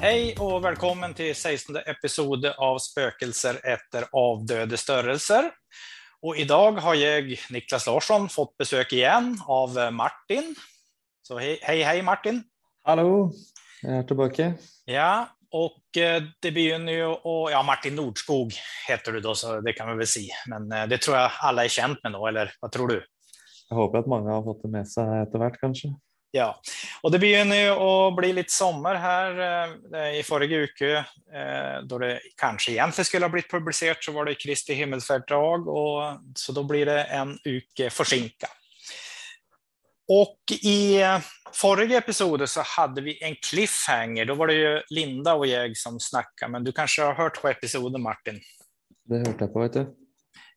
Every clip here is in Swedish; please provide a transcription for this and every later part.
Hej och välkommen till 16 episode av Spökelser efter avdöde störelser. Och idag har jag, Niklas Larsson, fått besök igen av Martin. Så hej, hej, hej Martin! Hallå, jag är tillbaka. Ja, och eh, det begynner ju och ja, Martin Nordskog heter du då, så det kan vi väl säga. Men eh, det tror jag alla är känt med då, eller vad tror du? Jag hoppas att många har fått det med sig efterhvert kanske. Ja, och det begynner ju att bli lite sommar här eh, i förra uke, då det kanske egentligen skulle ha blivit publicerat så var det Kristi himmelsfärdsdag och så då blir det en uke försinka. Och i förra episoden så hade vi en cliffhanger. Då var det ju Linda och jag som snackade, men du kanske har hört på episoden Martin? Det hörde jag på, vet du.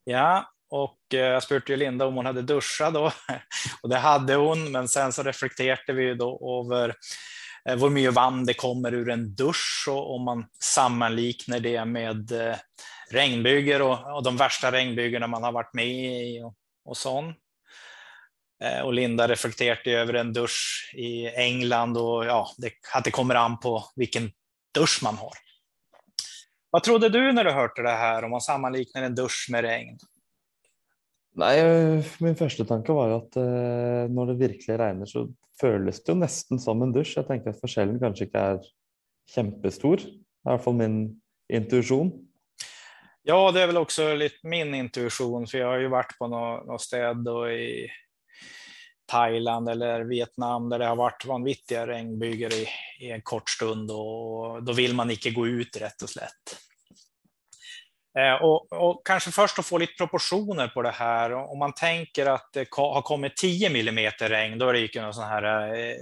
Ja, och eh, jag spurte Linda om hon hade duschat då, och det hade hon, men sen så reflekterade vi då över eh, hur mycket vatten det kommer ur en dusch och om man sammanliknar det med eh, regnbyger och, och de värsta regnbygerna man har varit med i och, och sånt. Och Linda reflekterade över en dusch i England och ja, det, att det kommer an på vilken dusch man har. Vad trodde du när du hörde det här om man sammanliknar en dusch med regn? Nej, eh, min första tanke var att eh, när det verkligen regnar så känns det nästan som en dusch. Jag tänker att skillnaden kanske inte är jättestor. Det är i alla fall min intuition. Ja, det är väl också lite min intuition, för jag har ju varit på något, något städ i Thailand eller Vietnam där det har varit vanvittiga regnbyger i, i en kort stund och då vill man inte gå ut rätt och slätt. Eh, och, och, kanske först att få lite proportioner på det här. Om man tänker att det har kommit 10 millimeter regn, då är det ju någon sån här eh,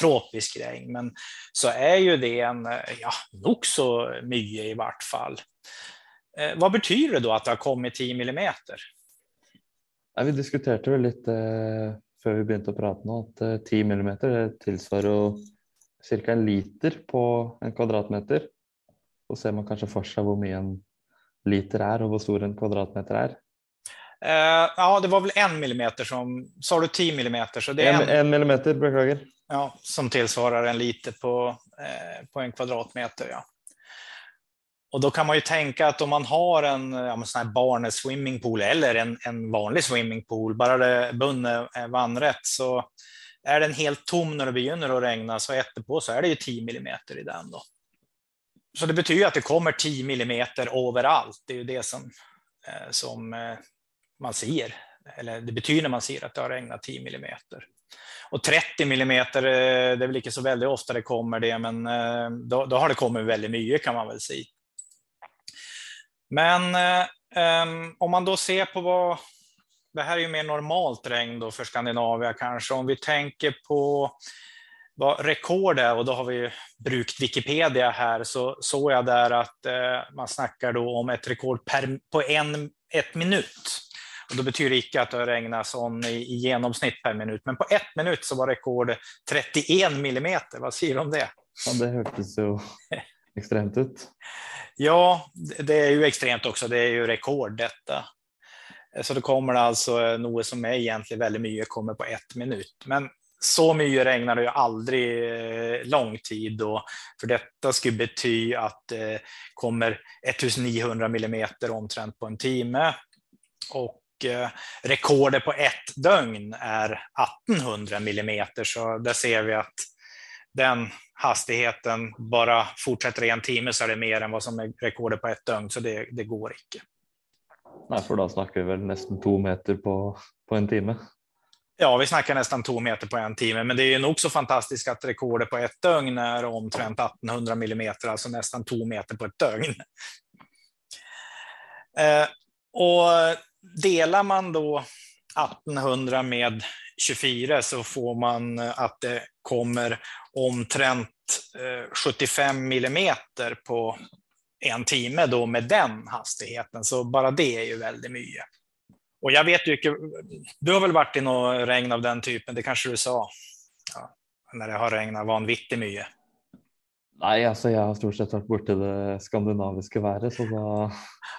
tropisk regn. Men så är ju det en, eh, ja, nog så mycket i vart fall. Eh, vad betyder det då att det har kommit 10 millimeter? Ja, vi diskuterade väl lite eh, innan vi började prata nu att 10 mm tillsvarar cirka en liter på en kvadratmeter. Så ser man kanske först hur mycket en liter är och hur stor en kvadratmeter är. Uh, ja, det var väl en millimeter som, sa du 10 millimeter? Så det är en, en, en millimeter, beklagar. Ja, som tillsvarar en liter på, eh, på en kvadratmeter. Ja. Och då kan man ju tänka att om man har en ja, sån här barnens swimmingpool eller en, en vanlig swimmingpool, bara det bunne är vandrätt, så är den helt tom när det begynner att regna, så på så är det ju 10 millimeter i den. Då. Så det betyder att det kommer 10 millimeter överallt. Det är ju det som, eh, som eh, man ser, eller det betyder när man ser att det har regnat 10 millimeter. Och 30 millimeter, eh, det är väl inte så väldigt ofta det kommer det, men då, då har det kommit väldigt mycket kan man väl säga. Men um, om man då ser på vad, det här är ju mer normalt regn då för Skandinavien kanske, om vi tänker på vad rekord är, och då har vi brukt Wikipedia här, så såg jag där att eh, man snackar då om ett rekord per, på en ett minut. Och då betyder det inte att det har regnat sån i, i, genomsnitt per minut, men på ett minut så var rekordet 31 millimeter. Vad säger du om det? Ja, det hördes så extremt ut. Ja, det är ju extremt också. Det är ju rekord detta. Så då kommer det alltså något som är egentligen väldigt mycket kommer på ett minut. Men så mycket regnar det ju aldrig eh, lång tid och för detta skulle betyda att det kommer 1900 millimeter omtrent på en timme. Och eh, rekordet på ett dygn är 1800 millimeter, så där ser vi att den hastigheten bara fortsätter i en timme så är det mer än vad som är rekordet på ett dygn, så det, det går inte. Nej, för då snackar vi väl nästan två meter på, på en timme. Ja, vi snackar nästan två meter på en timme, men det är nog så fantastiskt att rekordet på ett dögn är omtrent 1800 millimeter, alltså nästan två meter på ett dögn. Eh, och delar man då 1800 med 24 så får man att det kommer omtrent eh, 75 millimeter på en timme då med den hastigheten. Så bara det är ju väldigt mycket. Och jag vet ju, du har väl varit i något regn av den typen, det kanske du sa? Ja, när det har regnat vanvittigt mycket. Nej, alltså jag har stort sett varit borta i det skandinaviska vädret så då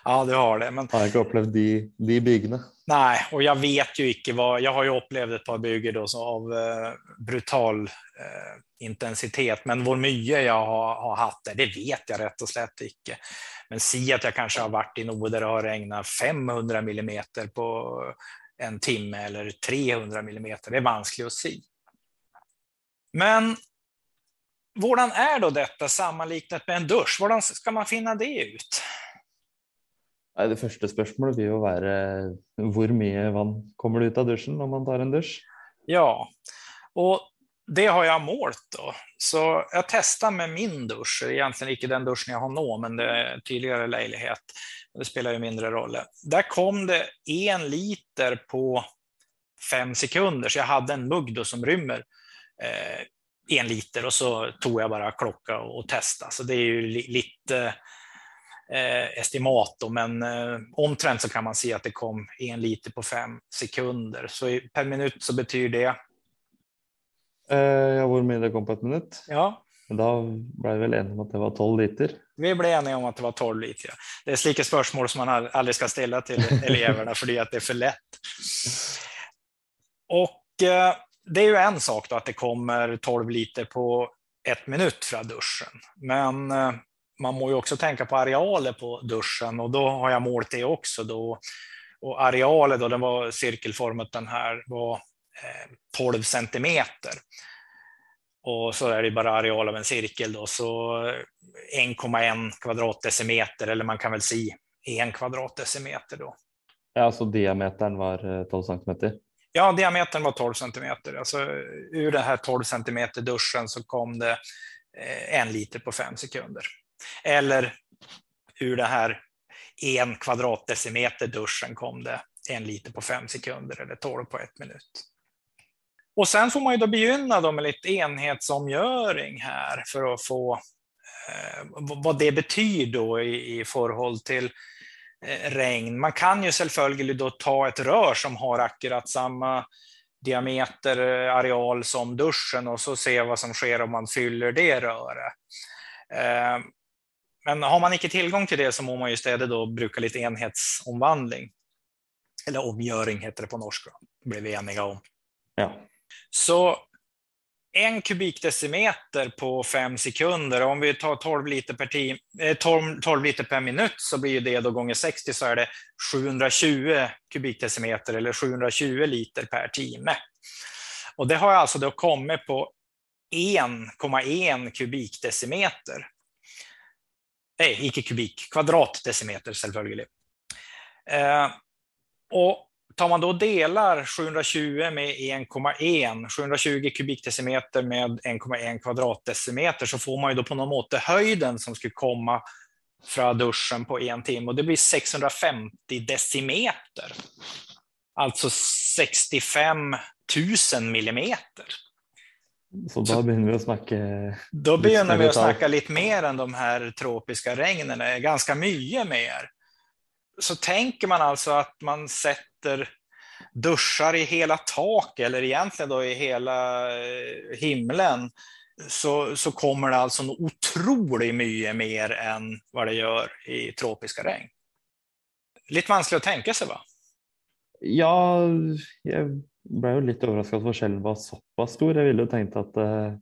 ja, du har det. Men... har jag inte upplevt de, de byggena. Nej, och jag vet ju icke vad, jag har ju upplevt ett par bygger då av eh, brutal eh, intensitet, men vår mye jag har, har haft där, det vet jag rätt och slätt icke. Men si att jag kanske har varit i något där det har regnat 500 millimeter på en timme eller 300 millimeter, det är vanskligt att se. Men vårdan är då detta sammanliknat med en dusch? Vårdan ska man finna det ut? Nei, det første spørsmålet vil jo være hvor mye vann kommer det ut av dusjen når man tar en dusj? Ja, och det har jag målt då. Så jag testar med min dusch, egentligen inte den duschen jag har nu, men det är tydligare lägenhet. Det spelar ju mindre roll. Där kom det en liter på fem sekunder, så jag hade en mugg då som rymmer eh, en liter och så tog jag bara klocka och testa. Så det är ju li lite eh, estimat, då, men eh, omtrent så kan man se att det kom en liter på fem sekunder. Så per minut så betyder det? Eh, ja, hur mycket det kom på ett minut? Ja. Då blev vi väl eniga om att det var 12 liter. Vi blev eniga om att det var 12 liter. Ja. Det är slika spörsmål som man aldrig ska ställa till eleverna för att det är för lätt. Och eh, det är ju en sak då att det kommer 12 liter på ett minut från duschen. Men eh, man må ju också tänka på arealer på duschen och då har jag målt det också. Då. Och arealen då, den var cirkelformat den här, var eh, 12 centimeter. Och så är det bara areal av en cirkel då, så 1,1 kvadratdecimeter, eller man kan väl säga en kvadratdecimeter då. Ja, så diametern var 12 eh, centimeter? Ja, diametern var 12 centimeter. Alltså, ur den här 12 centimeter duschen så kom det eh, en liter på fem sekunder. Eller ur det här en kvadratdecimeter duschen kom det en liter på fem sekunder eller 12 på ett minut. Och sen får man ju då begynna då med lite enhetsomgöring här för att få eh, vad det betyder då i, i förhåll till eh, regn. Man kan ju självföljligt då ta ett rör som har akkurat samma diameter, eh, areal som duschen och så se vad som sker om man fyller det röret. Eh, men har man inte tillgång till det så må man ju istället då bruka lite enhetsomvandling. Eller omgöring heter det på norska, blev vi eniga om. Ja. Så en kubikdecimeter på fem sekunder, om vi tar 12 liter per, tim, 12, 12 liter per minut så blir det då gånger 60 så är det 720 kubikdecimeter eller 720 liter per timme. Och det har alltså då kommit på 1,1 kubikdecimeter. Nej, icke kubik, kvadratdecimeter självföljligt. Eh, och tar man då delar 720 med 1,1, 720 kubikdecimeter med 1,1 kvadratdecimeter så får man ju då på något mått höjden som skulle komma från duschen på en timme och det blir 650 decimeter. Alltså 65 000 millimeter. Så då börjar vi att snacka. Då börjar vi att snacka lite mer än de här tropiska regnen, ganska mycket mer. Så tänker man alltså att man sätter duschar i hela tak eller egentligen då i hela eh, himlen så, så kommer det alltså otroligt mycket mer än vad det gör i tropiska regn. Lite vanskligt att tänka sig va? Ja, jag blev lite överraskad att forskjellen var så pass stor. Jag ville tänkt att eh,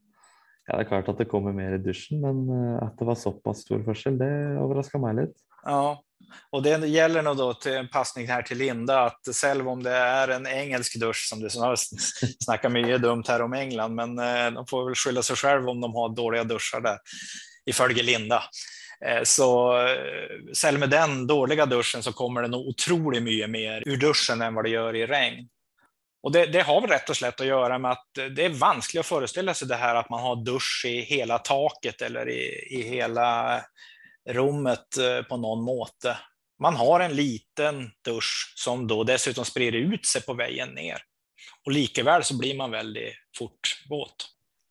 ja, det är klart att det kommer mer i duschen, men eh, att det var så pass stor skillnad, det överraskade mig lite. Ja, och det gäller nog då till en passning här till Linda att själv om det är en engelsk dusch som du snackar mycket dumt här om England, men eh, de får väl skylla sig själv om de har dåliga duschar där i Linda. Så själv med den dåliga duschen så kommer det nog otroligt mycket mer ur duschen än vad det gör i regn. Och det, det, har väl rätt och slätt att göra med att det är vanskligt att föreställa sig det här att man har dusch i hela taket eller i, i hela rummet eh, på någon måte. Man har en liten dusch som då dessutom sprider ut sig på vägen ner. Och likaväl så blir man väldigt fort våt.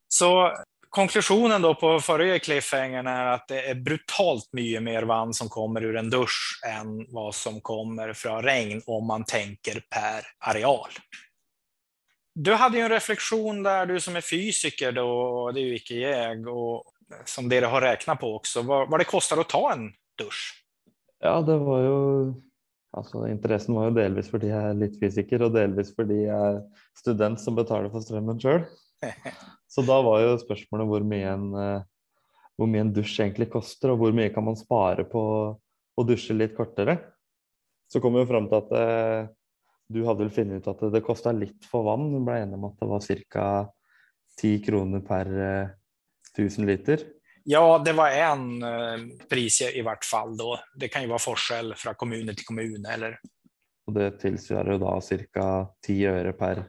Så konklusionen då på förra cliffhangern är att det är brutalt mycket mer vann som kommer ur en dusch än vad som kommer från regn om man tänker per areal. Du hade ju en reflektion där, du som är fysiker då, det är ju icke jag, och som det har räknat på också, vad, vad det kostar att ta en dusch? Ja, det var ju Altså, interessen var jo delvis fordi jeg er litt fysiker, og delvis fordi jeg er student som betaler for strømmen sjøl. Så da var jo spørsmålet hvor mye, en, eh, hvor mye en dusj egentlig koster, og hvor mye kan man spare på å dusje litt kortere. Så kom vi jo fram til at eh, du hadde vel funnet ut at det kosta litt for vann. Du ble enig om at det var ca. 10 kroner per eh, 1000 liter. Ja, det var en eh, pris i, hvert fall då. Det kan ju vara forskjell fra kommune til kommune. Eller? Og det tilsvarer jo da ca. 10 øre per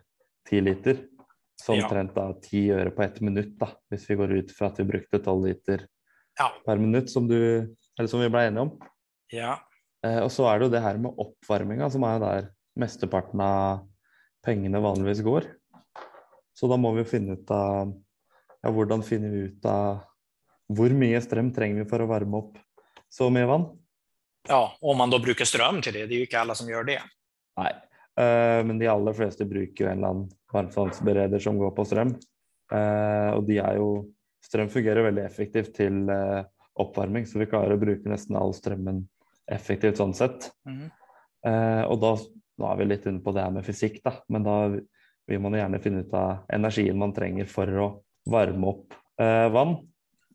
10 liter. Så Ja. omtrent da 10 øre på ett da, hvis vi går ut fra at vi brukte 12 liter Ja. per minutt, som, du, eller som vi ble enige om. Ja, Eh, og så er det jo det her med oppvarminga, som jo der mesteparten av pengene vanligvis går. Så da må vi jo finne ut av ja, hvordan finner vi ut av hvor mye strøm trenger vi for å varme opp så mye vann? ja, om man då brukar ström till det. Det är ju inte alla som gör det. Nei. Eh, men de aller fleste bruker jo en eller annen varmtvannsbereder som går på strøm. Eh, og de er jo Strøm fungerer veldig effektivt til eh, oppvarming, så vi klarer å bruke nesten all strømmen effektivt sånn sett. Mhm. Eh, og da, nå er vi litt inne på det her med fysikk, da. Men da vil man gjerne finne ut av energien man trenger for å varme opp eh, vann.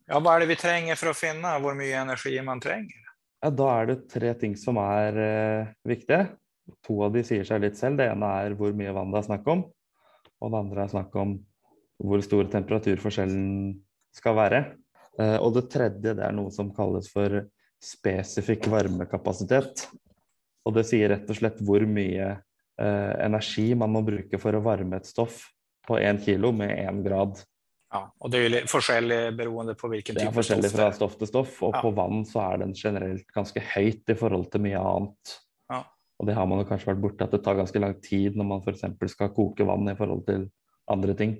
Ja, vad är det vi tränger för att finna hur mycket energi man tränger? Ja, da er det tre ting som er eh, viktige. To av de sier seg litt selv. Det ene er hvor mye vann det er snakk om. Og det andre er snakk om hvor stor temperaturforskjellen skal være. Eh, og det tredje det er noe som kalles for spesifikk varmekapasitet. Og det sier rett og slett hvor mye eh, energi man må bruke for å varme et stoff på én kilo med én grad. Ja, och det li- forskjellig beroende på vilken Det typ er av forskjellig stoff fra det stoff til stoff, og Ja. på vann så er den generelt ganske høyt i forhold til mye annet. Ja. Og det har man jo kanskje vært borti, at det tar ganske lang tid når man f.eks. skal koke vann i forhold til andre ting.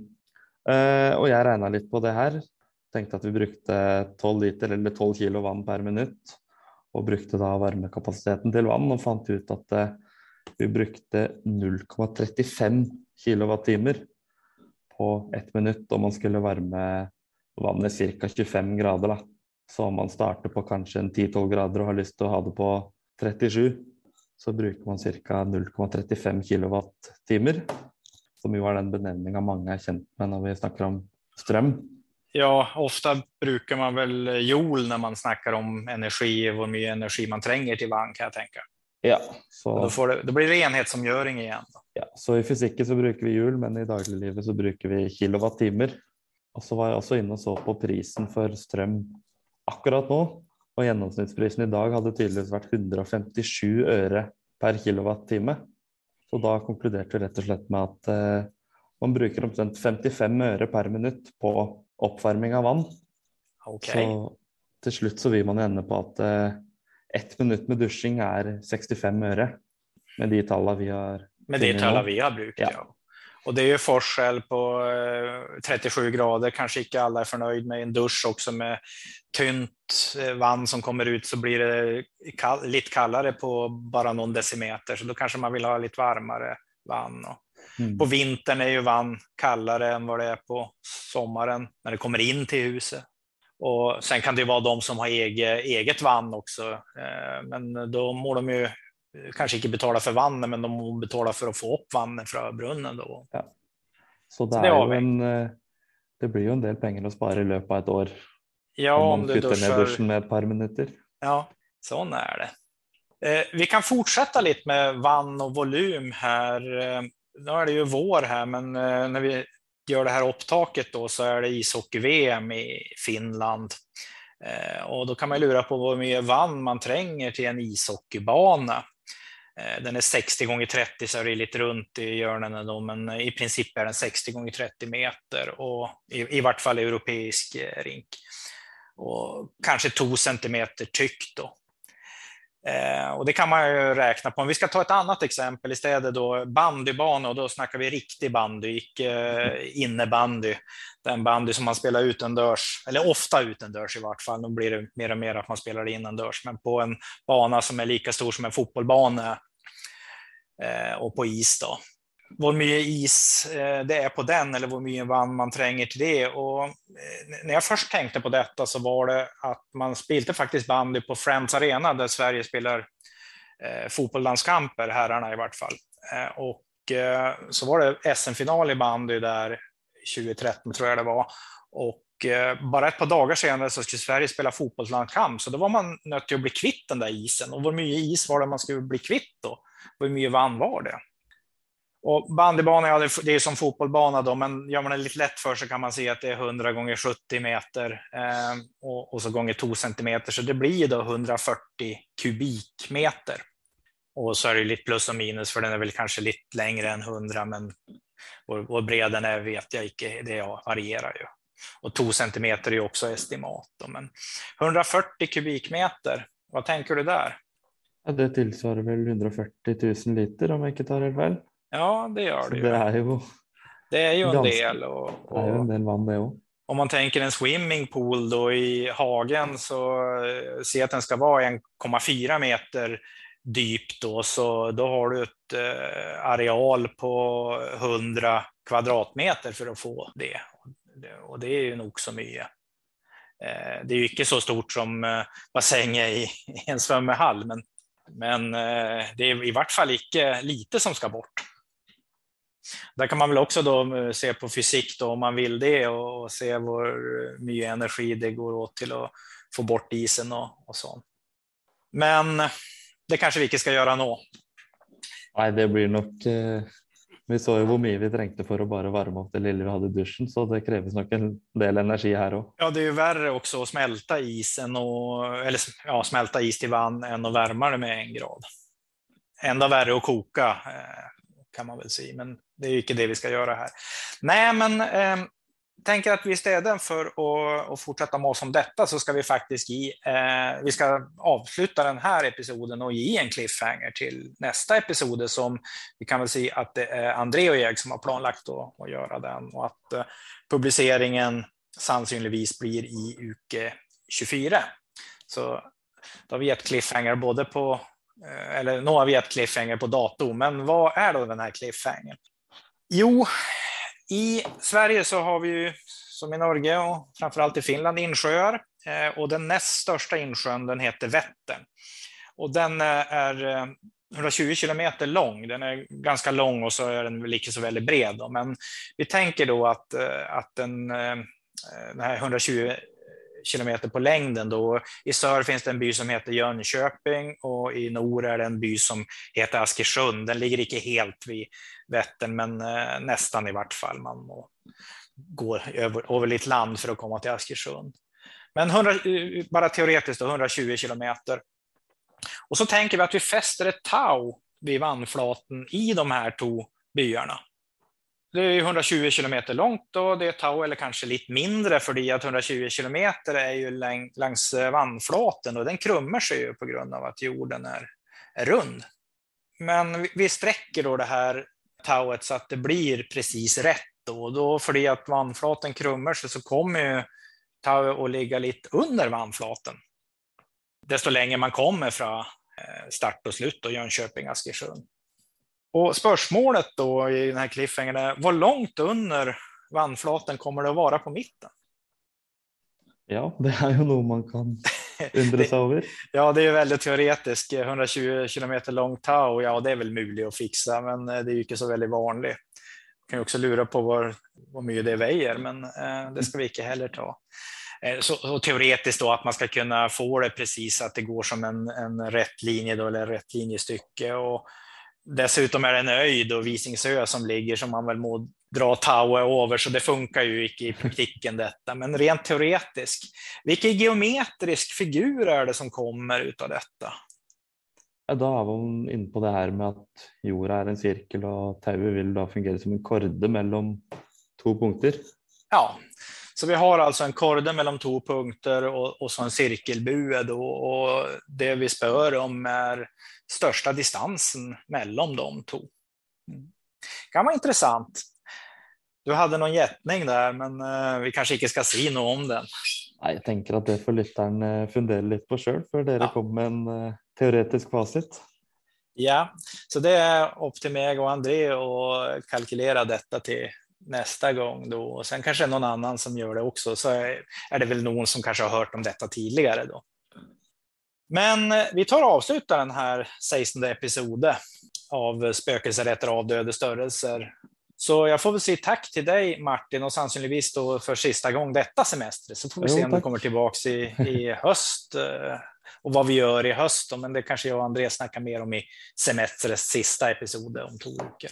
Eh, og jeg regna litt på det her. Tenkte at vi brukte 12 liter eller 12 kilo vann per minutt. Og brukte da varmekapasiteten til vann, og fant ut at eh, vi brukte 0,35 kWt på ett minutt om man skulle varme vannet ca. 25 grader. Da. Så om man starter på kanskje 10-12 grader og har lyst til å ha det på 37, så bruker man ca. 0,35 kWt, Som jo er den benevninga mange er kjent med når vi snakker om strøm. Ja, ofta brukar man väl joule när man snackar om energi, hur mycket energi man tränger till vann kan jag tänka. Ja, Och så, Då, det, då blir det enhetsomgjøring igen. Då. ja, så i fysikken så bruker vi hjul, men i dagliglivet så bruker vi kilowattimer. Og så var jeg også inne og så på prisen for strøm akkurat nå. Og gjennomsnittsprisen i dag hadde tydeligvis vært 157 øre per kilowattime. Så da konkluderte vi rett og slett med at eh, man bruker omtrent 55 øre per minutt på oppvarming av vann. Okej. Så til slutt så vil man jo ende på at eh, ett minutt med dusjing er 65 øre. Med de tallene vi har Med talar jag. vi har brukat. Ja. Ja. Och det är ju forskjell på eh, 37 grader, kanske inte alla är förnöjd med en dusch också med tynt eh, vann som kommer ut så blir det kall, lite kallare på bara någon decimeter, så då kanske man vill ha lite varmare vann. Och Mm. på vintern är ju vann kallare än vad det är på sommaren när det kommer in till huset. Och sen kan det ju vara de som har eget, eget vann också, eh, men då må de ju kanske inte betala för vattnet, men de må betala för att få upp vattnet från brunnen. Då. Så det, Så det en eh, Det blir jo en del penger å spare i løpet av et år Ja, om om du duschar. dusjen med et par minutter. Ja, sån är det. Eh, vi kan fortsätta lite med vann och volym här. Nu är det ju vår här, men eh, när vi gör det här upptaket då så är det ishockey-VM i Finland. Eh, och då kan man lura på hur mycket vann man tränger till en ishockeybana. Eh, den är 60 gånger 30 så är det lite runt i hjörnen då, men i princip är den 60 gånger 30 meter och i, i vart fall europeisk rink. Och kanske 2 centimeter tyckt. då. Eh, och det kan man ju räkna på. Om vi ska ta ett annat exempel istället då bandybana och då snackar vi riktig bandy, icke eh, innebandy. Den bandy som man spelar utendörs, eller ofta utendörs i vart fall. Nu blir det mer och mer att man spelar innandörs, men på en bana som är lika stor som en fotbollbana eh, och på is då. Hur mycket is eh, det är på den eller hur mycket vann man tränger till det. Och eh, när jag först tänkte på detta så var det att man spelade faktiskt bandy på Friends Arena där Sverige spelar eh, fotbollslandskamper, herrarna i vart fall. Och så var det SM-final i bandy där 2013 tror jag det var. Och bara ett par dagar senare så skulle Sverige spela fotbollslandskamp, så då var man nödd till att bli kvitt den där isen. Och hur mycket is var det man skulle bli kvitt då? Hur mycket vann var det? Och bandybana, ja, det är som fotbollbana då, men gör man det lite lätt för sig kan man se att det är 100 gånger 70 meter eh, och, och, så gånger 2 centimeter, så det blir då 140 kubikmeter. Och så är det lite plus och minus, för den är väl kanske lite längre än 100, men vår, vår bredden är, vet jag inte, det varierar ju. Och 2 centimeter är ju också estimat. Då, men 140 kubikmeter, vad tänker du där? Ja, det tillsvarar väl 140 000 liter om jag inte tar det väl. Ja, det gör det ju. Det är ju, det är ju en del. Och, och, det är en del vann det också. Om man tänker en swimmingpool då i hagen så eh, se att den ska vara 1,4 meter dyp då, så då har du ett eh, areal på 100 kvadratmeter för att få det. Och det är ju nog så mycket. Eh, det är ju inte så stort som eh, bassänger i, i en svömmehall, men, men eh, det är i vart fall inte lite som ska bort. Där kan man väl också då eh, se på fysik då, om man vill det och se hur mycket energi det går åt till att få bort isen och, och sånt. Men det kanske vi inte ska göra nå. Nej, det blir nog. Eh, vi såg ju hur mycket vi trängte för att bara värma upp det lilla vi hade i duschen, så det krävs nog en del energi här också. Ja, det är ju värre också att smälta isen och eller ja, smälta is till vann än att värma det med en grad. Ända värre att koka eh, kan man väl säga, men det är ju inte det vi ska göra här. Nej, men eh, tänker att vi istället för att, att fortsätta med om detta så ska vi faktiskt ge, eh, vi ska avsluta den här episoden och ge en cliffhanger till nästa episod som vi kan väl säga att det är André och jag som har planlagt att, att göra den och att eh, publiceringen sannolikt blir i uke 24. Så då har vi gett cliffhanger både på eh, eller nu har vi ett cliffhanger på datum, men vad är då den här cliffhangern? Jo, i Sverige så har vi ju, som i Norge och framförallt i Finland, insjöar. Eh, och den näst största insjön den heter Vättern. Och den eh, är eh, 120 kilometer lång. Den är ganska lång och så är den väl så väldigt bred. Då. Men vi tänker då att, att den, den här 120 kilometer på längden. Då. I söder finns det en by som heter Jönköping och i norr är det en by som heter Askersund. Den ligger inte helt vid Vättern, men eh, nästan i vart fall. Man må gå över, över lite land för att komma till Askersund. Men 100, eh, bara teoretiskt då, 120 kilometer. Och så tänker vi att vi fäster ett tau vid vannflaten i de här två byarna. Det är 120 kilometer långt och det är tau eller kanske lite mindre för att 120 kilometer är ju längs eh, vannflaten och den krummar sig ju på grund av att jorden är, är rund. Men vi sträcker då det här tauet så att det blir precis rätt då. då för att vannflaten krummar sig så kommer ju tauet att ligga lite under vannflaten. Desto längre man kommer från eh, start och slut och Jönköping-Askersund. Och spörsmålet då i den här cliffhangern är, vad långt under vannflaten kommer det att vara på mitten? Ja, det är ju nog man kan undra sig över. Ja, det är väldigt teoretiskt. 120 kilometer lång tau, ja, det är väl möjligt att fixa, men eh, det är ju inte så väldigt vanligt. Man kan ju också lura på vad, vad mycket det väger, men eh, det ska vi inte heller ta. Eh, så, så, teoretiskt då att man ska kunna få det precis att det går som en, en rätt linje då, eller rätt linjestycke. Och Dessutom är det en öjd och Visingsö som ligger som man väl må dra Taue över, så det funkar ju inte i praktiken detta. Men rent teoretiskt, vilken geometrisk figur är det som kommer utav detta? Ja, då är man inne på det här med att jorden är en cirkel och tauet vill då fungera som en korde mellan två punkter. Ja, så vi har alltså en korde mellan två punkter och, och så en cirkelbue då, och det vi spör om är största distansen mellan de två. Mm. kan vara intressant. Du hade någon gättning där, men uh, vi kanske inte ska säga något om den. Nej, jag tänker att det får lyttaren eh, fundera lite på själv, för det ja. kom en uh, teoretisk facit. Ja, så det är upp till mig och André att kalkylera detta till nästa gång då. Och sen kanske någon annan som gör det också, så är det väl någon som kanske har hört om detta tidigare då. Men eh, vi tar och avslutar den här 16 episoden av Spökelserätter av döda störelser. Så jag får väl säga tack till dig Martin och sannolikt då för sista gång detta semester. Så får vi jo, se om tack. du kommer tillbaks i, i höst eh, och vad vi gör i höst. Men det kanske jag och Andreas snackar mer om i semestrets sista episod om två veckor.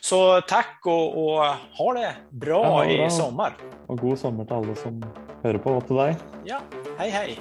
Så tack och, och ha det bra ja, i sommar. Och god sommar till alla som hör på till dig. Ja, hej hej.